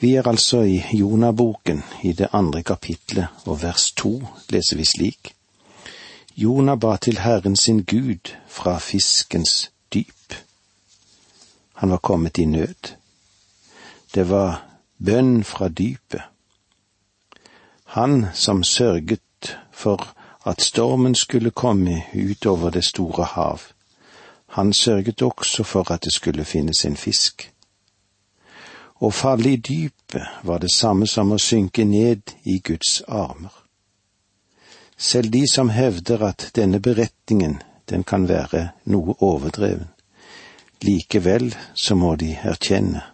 Vi er altså i Jonaboken, i det andre kapitlet, og vers to leser vi slik. Jona ba til Herren sin Gud fra fiskens dyp. Han var kommet i nød. Det var bønn fra dypet. Han som sørget for at stormen skulle komme utover det store hav, han sørget også for at det skulle finnes en fisk. Å falle i dypet var det samme som å synke ned i Guds armer. Selv de som hevder at denne beretningen, den kan være noe overdreven, likevel så må de erkjenne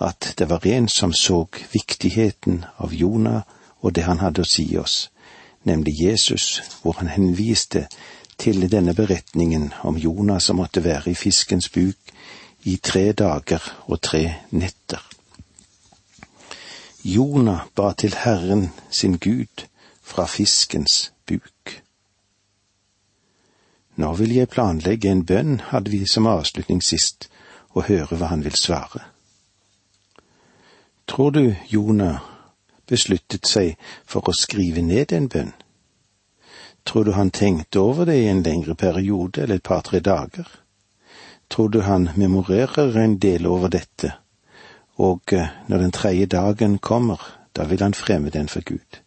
at det var en som så viktigheten av Jonah og det han hadde å si oss, nemlig Jesus, hvor han henviste til denne beretningen om Jonah som måtte være i fiskens buk i tre dager og tre netter. Jonah ba til Herren sin Gud fra fiskens buk. Nå vil jeg planlegge en bønn, hadde vi som avslutning sist, og høre hva han vil svare. Tror du Jonah besluttet seg for å skrive ned en bønn? Tror du han tenkte over det i en lengre periode eller et par-tre dager? Tror du han memorerer en del over dette, og eh, når den tredje dagen kommer, da vil han fremme den for Gud.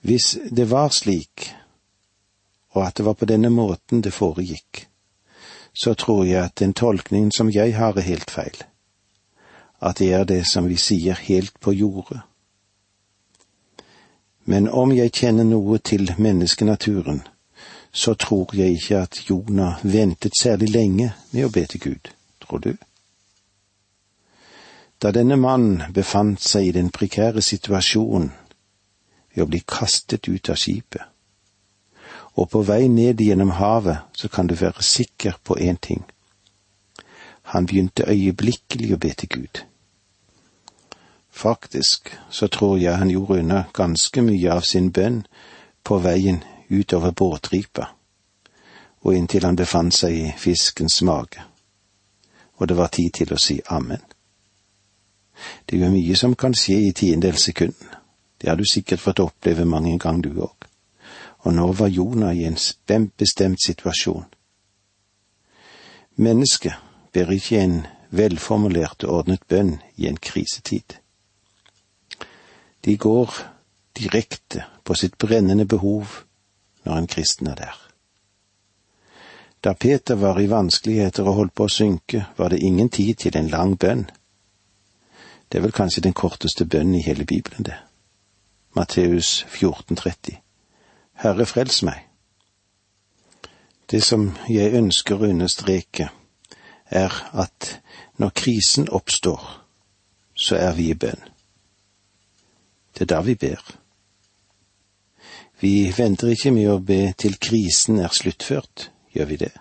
Hvis det var slik, og at det var på denne måten det foregikk, så tror jeg at den tolkningen som jeg har, er helt feil. At det er det som vi sier helt på jordet. Men om jeg kjenner noe til menneskenaturen, så tror jeg ikke at Jonah ventet særlig lenge med å be til Gud, tror du? Da denne mannen befant seg i den prekære situasjonen ved å bli kastet ut av skipet, og på vei ned gjennom havet, så kan du være sikker på én ting. Han begynte øyeblikkelig å be til Gud. Faktisk så tror jeg han gjorde unna ganske mye av sin bønn på veien utover båtripa og inntil han befant seg i fiskens mage, og det var tid til å si amen. Det er jo mye som kan skje i tiendedels sekund, det har du sikkert fått oppleve mange ganger du òg, og nå var Jonah i en bestemt situasjon. Mennesket ber ikke en velformulert og ordnet bønn i en krisetid. De går direkte på sitt brennende behov når en kristen er der. Da Peter var i vanskeligheter og holdt på å synke, var det ingen tid til en lang bønn. Det er vel kanskje den korteste bønnen i hele Bibelen, det. Matteus 14,30. Herre, frels meg. Det som jeg ønsker å understreke, er at når krisen oppstår, så er vi i bønn. Det er da vi ber. Vi venter ikke med å be til krisen er sluttført, gjør vi det.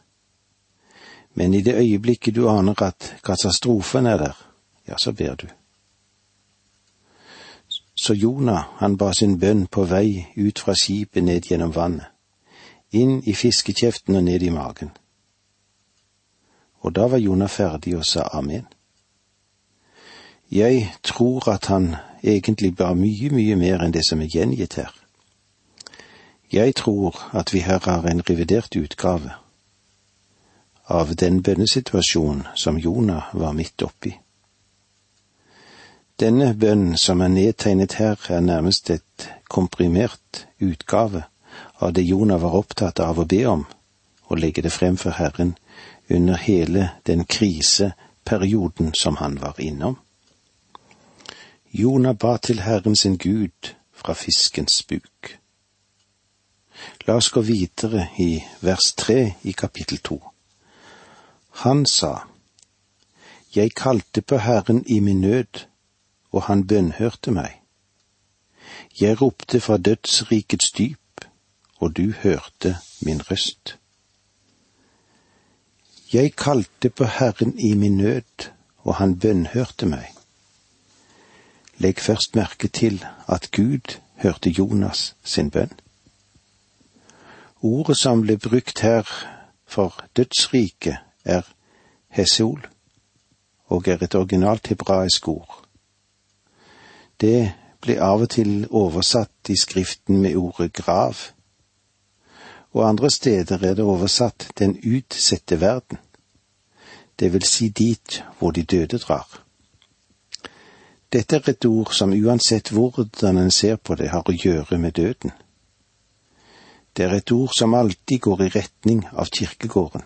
Men i det øyeblikket du aner at katastrofen er der, ja, så ber du. Så Jonah, han ba sin bønn på vei ut fra skipet ned gjennom vannet, inn i fiskekjeften og ned i magen. Og da var Jonah ferdig og sa amen. Jeg tror at han egentlig ba mye, mye mer enn det som er gjengitt her. Jeg tror at vi her har en revidert utgave av den bønnesituasjonen som Jonah var midt oppi. Denne bønnen som er nedtegnet her, er nærmest et komprimert utgave av det Jonah var opptatt av å be om, og legge det frem for Herren under hele den kriseperioden som han var innom. Jonah ba til Herren sin Gud fra fiskens buk. La oss gå videre i vers tre i kapittel to. Han sa, Jeg kalte på Herren i min nød, og han bønnhørte meg. Jeg ropte fra dødsrikets dyp, og du hørte min røst. Jeg kalte på Herren i min nød, og han bønnhørte meg. Legg først merke til at Gud hørte Jonas sin bønn. Ordet som ble brukt her for dødsriket, er Hesol, og er et originalt hebraisk ord. Det ble av og til oversatt i Skriften med ordet grav, og andre steder er det oversatt den utsette verden, det vil si dit hvor de døde drar. Dette er et ord som uansett hvordan en ser på det, har å gjøre med døden. Det er et ord som alltid går i retning av kirkegården,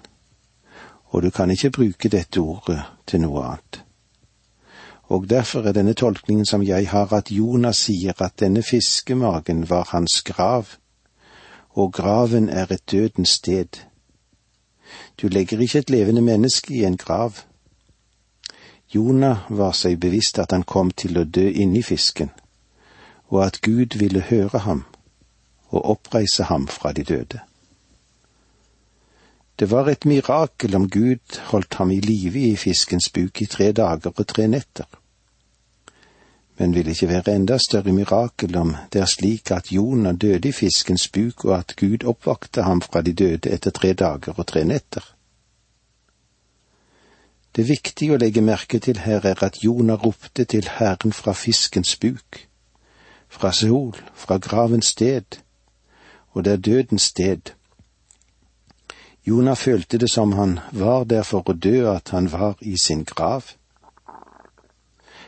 og du kan ikke bruke dette ordet til noe annet. Og derfor er denne tolkningen som jeg har, at Jonas sier at denne fiskemagen var hans grav, og graven er et dødens sted. Du legger ikke et levende menneske i en grav. Jonah var seg bevisst at han kom til å dø inni fisken, og at Gud ville høre ham og oppreise ham fra de døde. Det var et mirakel om Gud holdt ham i live i fiskens buk i tre dager og tre netter. Men vil det ikke være enda større mirakel om det er slik at Jonah døde i fiskens buk, og at Gud oppvakte ham fra de døde etter tre dager og tre netter? Det viktige å legge merke til her er at Jonah ropte til Herren fra fiskens buk, fra Seol, fra gravens sted, og det er dødens sted. Jonah følte det som han var der for å dø, at han var i sin grav.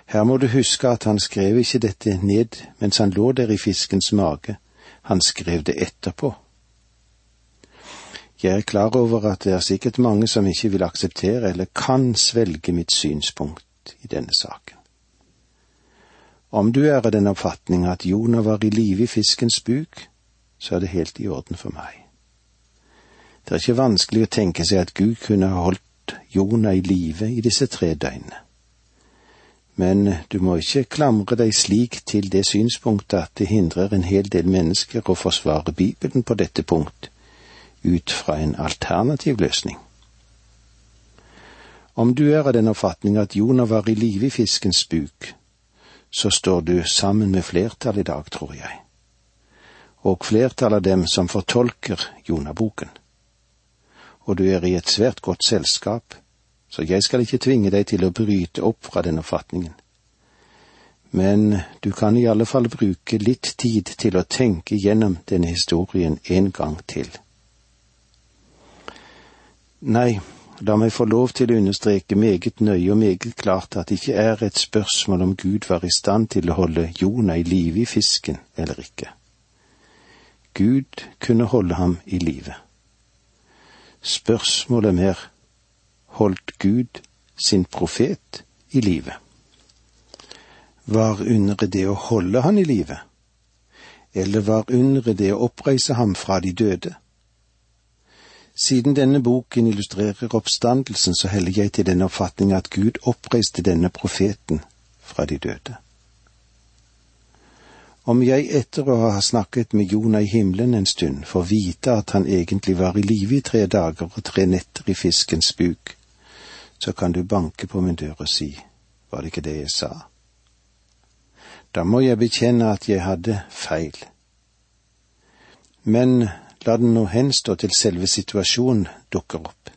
Her må du huske at han skrev ikke dette ned mens han lå der i fiskens mage, han skrev det etterpå. Jeg er klar over at det er sikkert mange som ikke vil akseptere eller kan svelge mitt synspunkt i denne saken. Om du er av den oppfatning at Jonah var i live i fiskens buk, så er det helt i orden for meg. Det er ikke vanskelig å tenke seg at Gud kunne ha holdt Jonah i live i disse tre døgnene. Men du må ikke klamre deg slik til det synspunktet at det hindrer en hel del mennesker å forsvare Bibelen på dette punkt, ut fra en alternativ løsning. Om du er av den oppfatning at Jonah var i live i fiskens buk, så står du sammen med flertallet i dag, tror jeg og flertallet av dem som fortolker Jonaboken. Og du er i et svært godt selskap, så jeg skal ikke tvinge deg til å bryte opp fra den oppfatningen. Men du kan i alle fall bruke litt tid til å tenke gjennom denne historien en gang til. Nei, la meg få lov til å understreke meget nøye og meget klart at det ikke er et spørsmål om Gud var i stand til å holde Jonah i live i fisken eller ikke. Gud kunne holde ham i live. Spørsmålet er mer holdt Gud sin profet i live? Var underet det å holde han i live, eller var underet det å oppreise ham fra de døde? Siden denne boken illustrerer oppstandelsen, så heller jeg til den oppfatning at Gud oppreiste denne profeten fra de døde. Om jeg etter å ha snakket med Jonah i himmelen en stund får vite at han egentlig var i live i tre dager og tre netter i fiskens buk, så kan du banke på min dør og si, var det ikke det jeg sa? Da må jeg bekjenne at jeg hadde feil. Men la den nå henstå til selve situasjonen dukker opp.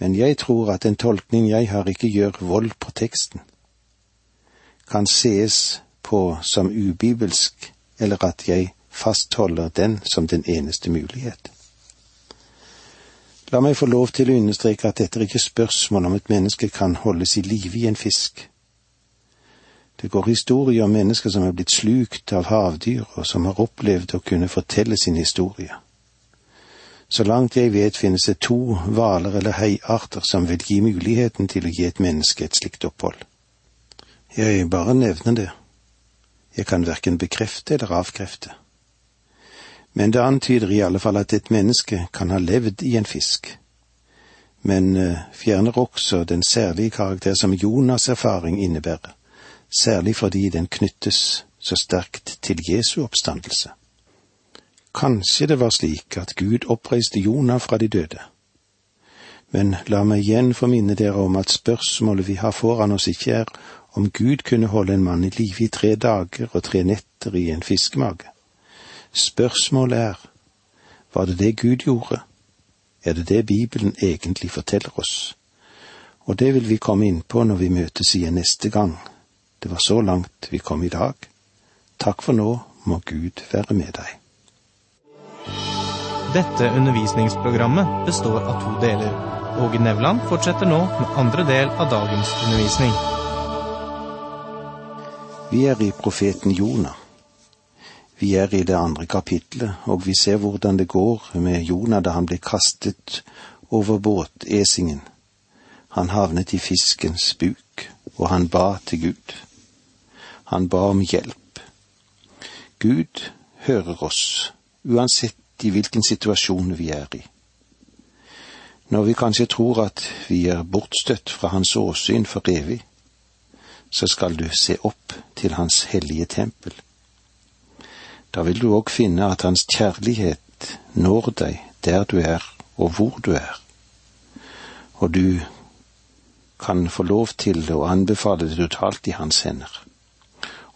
Men jeg tror at en tolkning jeg har ikke gjør vold på teksten. Kan sees på som ubibelsk, eller at jeg fastholder den som den eneste mulighet. La meg få lov til å understreke at dette er ikke spørsmål om et menneske kan holdes i live i en fisk. Det går historier om mennesker som er blitt slukt av havdyr, og som har opplevd å kunne fortelle sin historie. Så langt jeg vet finnes det to hvaler eller haiarter som vil gi muligheten til å gi et menneske et slikt opphold. Jeg bare nevner det. Jeg kan verken bekrefte eller avkrefte. Men det antyder i alle fall at et menneske kan ha levd i en fisk. Men uh, fjerner også den særlige karakter som Jonas' erfaring innebærer, særlig fordi den knyttes så sterkt til Jesu oppstandelse. Kanskje det var slik at Gud oppreiste Jonah fra de døde. Men la meg igjen få minne dere om at spørsmålet vi har foran oss ikke er om Gud kunne holde en mann i live i tre dager og tre netter i en fiskemage. Spørsmålet er, var det det Gud gjorde? Er det det Bibelen egentlig forteller oss? Og det vil vi komme inn på når vi møtes igjen neste gang. Det var så langt vi kom i dag. Takk for nå, må Gud være med deg. Dette undervisningsprogrammet består av to deler. Åge Nevland fortsetter nå med andre del av dagens undervisning. Vi er i profeten Jonah. Vi er i det andre kapitlet, og vi ser hvordan det går med Jonah da han blir kastet over båtesingen. Han havnet i fiskens buk, og han ba til Gud. Han ba om hjelp. Gud hører oss, uansett i hvilken situasjon vi er i. Når vi kanskje tror at vi er bortstøtt fra Hans åsyn for evig, så skal du se opp til Hans hellige tempel. Da vil du òg finne at Hans kjærlighet når deg der du er og hvor du er, og du kan få lov til å anbefale det totalt i Hans hender.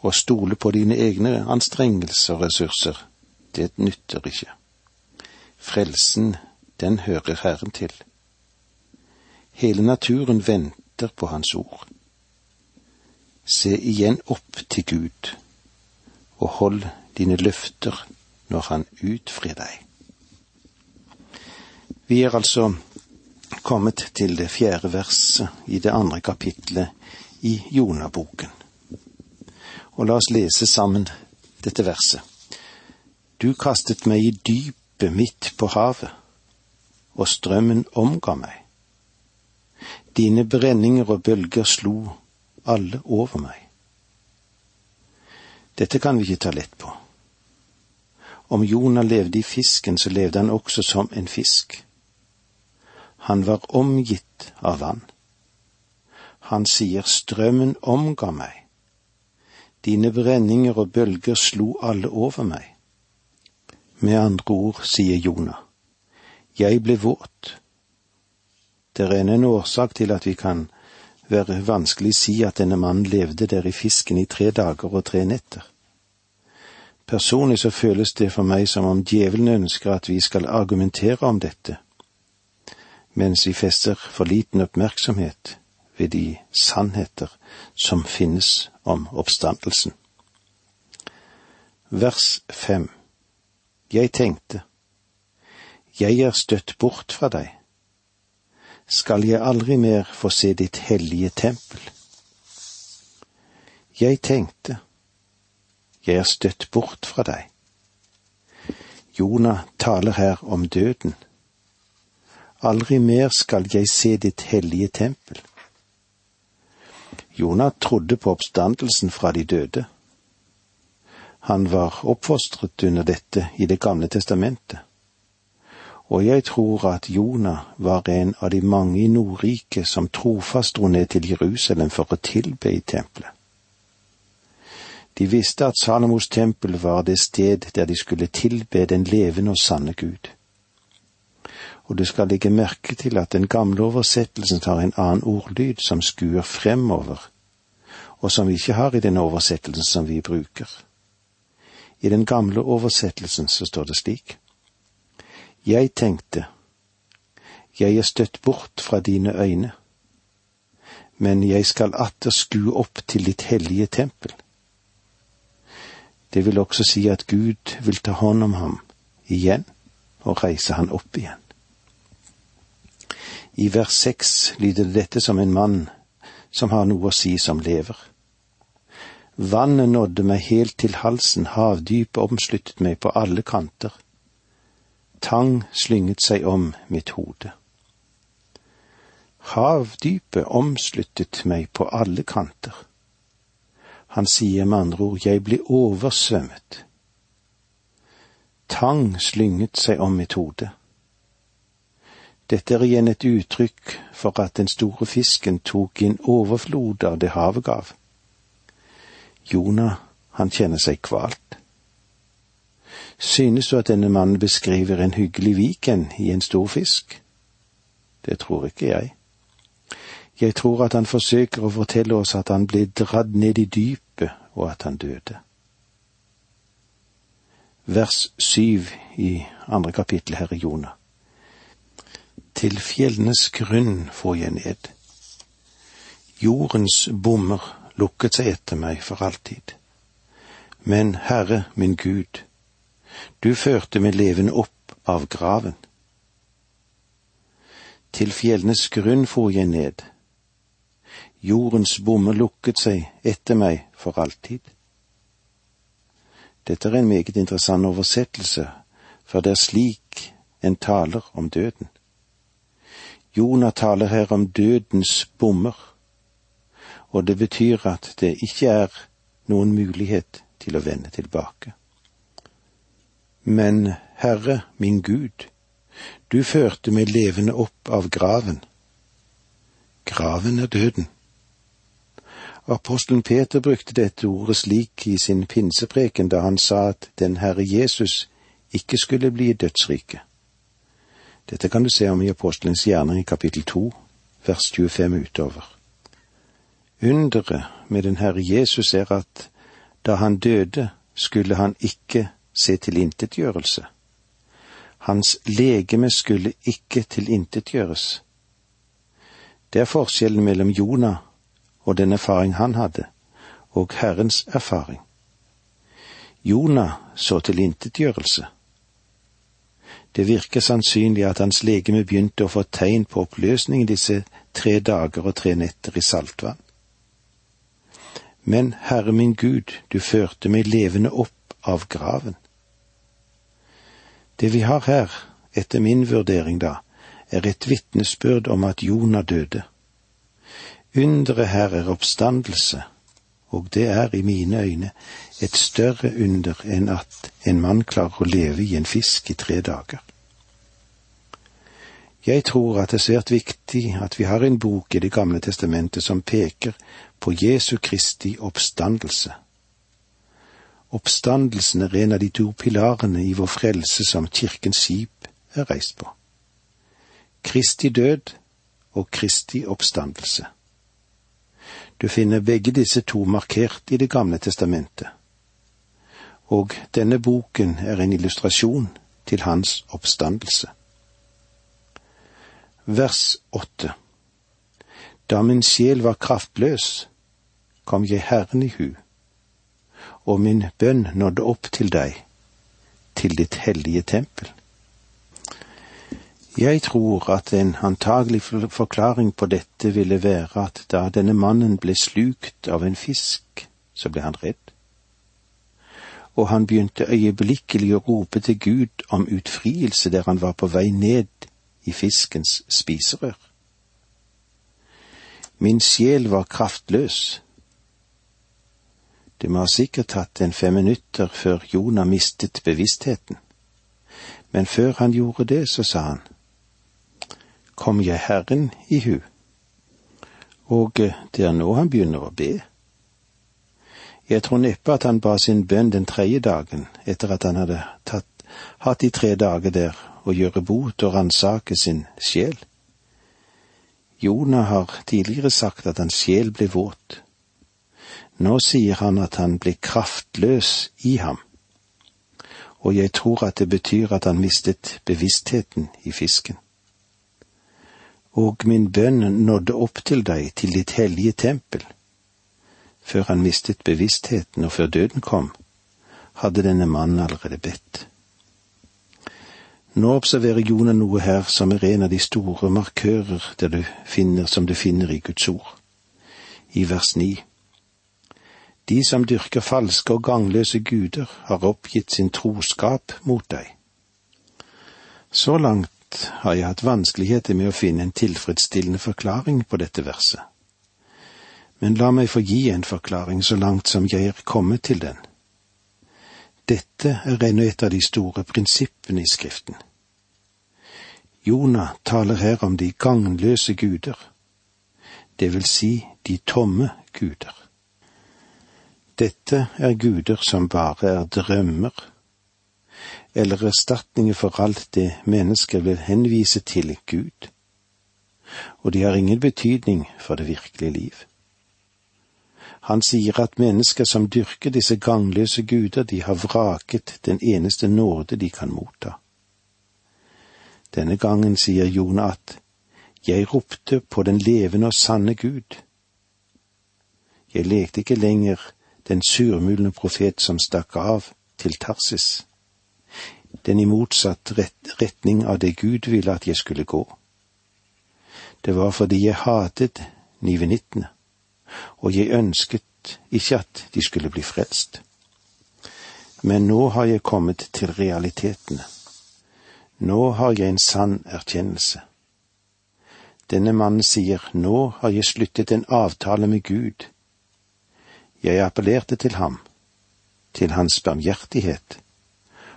Å stole på dine egne anstrengelser og ressurser, det nytter ikke. Frelsen, den hører Herren til. Hele naturen venter på Hans ord. Se igjen opp til Gud, og hold dine løfter når Han utfrir deg. Vi er altså kommet til det fjerde verset i det andre kapitlet i Jonaboken. Og la oss lese sammen dette verset. Du kastet meg i dypet midt på havet, og strømmen omga meg. Dine brenninger og bølger slo alle over meg. Dette kan vi ikke ta lett på. Om Jonah levde i fisken, så levde han også som en fisk. Han var omgitt av vann. Han sier strømmen omga meg. Dine brenninger og bølger slo alle over meg. Med andre ord sier Jonah, jeg ble våt. Det er en årsak til at vi kan være vanskelig si at denne mannen levde der i fisken i tre dager og tre netter. Personlig så føles det for meg som om djevelen ønsker at vi skal argumentere om dette, mens vi fester for liten oppmerksomhet ved de sannheter som finnes om oppstandelsen. Vers fem Jeg tenkte, jeg er støtt bort fra deg skal jeg aldri mer få se ditt hellige tempel. Jeg tenkte, jeg er støtt bort fra deg. Jonah taler her om døden. Aldri mer skal jeg se ditt hellige tempel. Jonah trodde på oppstandelsen fra de døde. Han var oppfostret under dette i Det gamle testamentet og jeg tror at Jonah var en av de mange i Nordriket som trofast dro ned til Jerusalem for å tilbe i tempelet. De visste at Salomos tempel var det sted der de skulle tilbe den levende og sanne Gud. Og du skal legge merke til at den gamle oversettelsen tar en annen ordlyd som skuer fremover, og som vi ikke har i den oversettelsen som vi bruker. I den gamle oversettelsen så står det slik. Jeg tenkte, jeg er støtt bort fra dine øyne, men jeg skal atter skue opp til ditt hellige tempel. Det vil også si at Gud vil ta hånd om ham igjen og reise han opp igjen. I vers seks lyder dette som en mann som har noe å si som lever. Vannet nådde meg helt til halsen, havdypet omsluttet meg på alle kanter tang slynget seg om mitt hode. Havdypet omsluttet meg på alle kanter. Han sier med andre ord, jeg blir oversvømmet. Tang slynget seg om mitt hode. Dette er igjen et uttrykk for at den store fisken tok inn overflod av det havet gav. Jonah, han kjenner seg kvalt. Synes du at denne mannen beskriver en hyggelig Viken i en stor fisk? Det tror ikke jeg. Jeg tror at han forsøker å fortelle oss at han ble dratt ned i dypet, og at han døde. Vers syv i andre kapittel her i Jonah. Til fjellenes grunn får jeg ned. Jordens bommer lukket seg etter meg for alltid. Men Herre min Gud, du førte meg levende opp av graven. Til fjellenes grunn for jeg ned. Jordens bommer lukket seg etter meg for alltid. Dette er en meget interessant oversettelse, for det er slik en taler om døden. Jonah taler her om dødens bommer, og det betyr at det ikke er noen mulighet til å vende tilbake. Men Herre min Gud, du førte meg levende opp av graven. Graven er døden. Apostelen Peter brukte dette ordet slik i sin pinsepreken da han sa at den Herre Jesus ikke skulle bli dødsrike. Dette kan du se om i Apostelens gjerning i kapittel to, vers 25 utover. Underet med den Herre Jesus er at da han døde, skulle han ikke se tilintetgjørelse. Hans legeme skulle ikke tilintetgjøres. Det er forskjellen mellom Jonah og den erfaring han hadde, og Herrens erfaring. Jonah så tilintetgjørelse. Det virker sannsynlig at hans legeme begynte å få tegn på oppløsning disse tre dager og tre netter i saltvann. Men Herre min Gud, du førte meg levende opp av graven. Det vi har her, etter min vurdering da, er et vitnesbyrd om at Jonah døde. Underet her er oppstandelse, og det er i mine øyne et større under enn at en mann klarer å leve i en fisk i tre dager. Jeg tror at det er svært viktig at vi har en bok i Det gamle testamentet som peker på Jesu Kristi oppstandelse. Oppstandelsen er en av de to pilarene i vår frelse som kirkens skip er reist på. Kristi død og Kristi oppstandelse. Du finner begge disse to markert i Det gamle testamentet. Og denne boken er en illustrasjon til hans oppstandelse. Vers åtte Da min sjel var kraftløs, kom jeg Herren i hu, og min bønn nådde opp til deg, til ditt hellige tempel. Jeg tror at en antagelig forklaring på dette ville være at da denne mannen ble slukt av en fisk, så ble han redd. Og han begynte øyeblikkelig å rope til Gud om utfrielse der han var på vei ned i fiskens spiserør. Min sjel var kraftløs. Det må ha sikkert tatt en fem minutter før Jonah mistet bevisstheten. Men før han gjorde det, så sa han, kom jeg Herren i hu. Og eh, det er nå han begynner å be. Jeg tror neppe at han ba sin bønn den tredje dagen, etter at han hadde tatt, hatt de tre dager der å gjøre bot og ransake sin sjel. Jonah har tidligere sagt at hans sjel ble våt. Nå sier han at han ble kraftløs i ham, og jeg tror at det betyr at han mistet bevisstheten i fisken og min bønn nådde opp til deg, til ditt hellige tempel. Før han mistet bevisstheten og før døden kom, hadde denne mannen allerede bedt. Nå observerer Jonah noe her som er en av de store markører der du finner, som du finner i Guds ord. I vers ni. De som dyrker falske og gangløse guder, har oppgitt sin troskap mot deg. Så langt har jeg hatt vanskeligheter med å finne en tilfredsstillende forklaring på dette verset. Men la meg få gi en forklaring så langt som jeg er kommet til den. Dette er ennå et av de store prinsippene i Skriften. Jonah taler her om de gagnløse guder, det vil si de tomme guder. Dette er guder som bare er drømmer eller erstatninger for alt det mennesker vil henvise til Gud, og de har ingen betydning for det virkelige liv. Han sier at mennesker som dyrker disse gangløse guder, de har vraket den eneste nåde de kan motta. Denne gangen sier Jonah at jeg ropte på den levende og sanne Gud, Jeg lekte ikke lenger den surmulende profet som stakk av til Tarsis, den i motsatt retning av det Gud ville at jeg skulle gå. Det var fordi jeg hatet nivenittene, og jeg ønsket ikke at de skulle bli frelst. Men nå har jeg kommet til realitetene. Nå har jeg en sann erkjennelse. Denne mannen sier, nå har jeg sluttet en avtale med Gud. Jeg appellerte til ham, til hans barmhjertighet,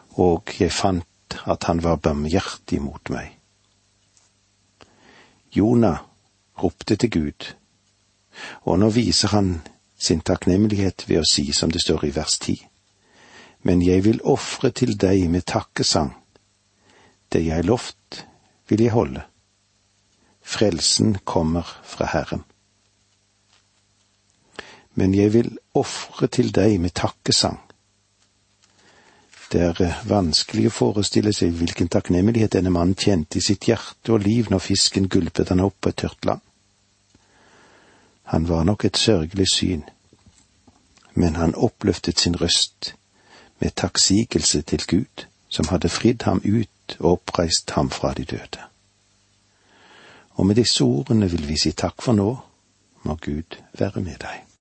og jeg fant at han var barmhjertig mot meg. Jonah ropte til Gud, og nå viser han sin takknemlighet ved å si som det står i vers ti. Men jeg vil ofre til deg med takkesang. Det jeg lovt, vil jeg holde. Frelsen kommer fra Herren. Men jeg vil ofre til deg med takkesang. Det er eh, vanskelig å forestille seg hvilken takknemlighet denne mannen kjente i sitt hjerte og liv når fisken gulpet han opp på et tørt land. Han var nok et sørgelig syn, men han oppløftet sin røst med takksigelse til Gud, som hadde fridd ham ut og oppreist ham fra de døde. Og med disse ordene vil vi si takk for nå, må Gud være med deg.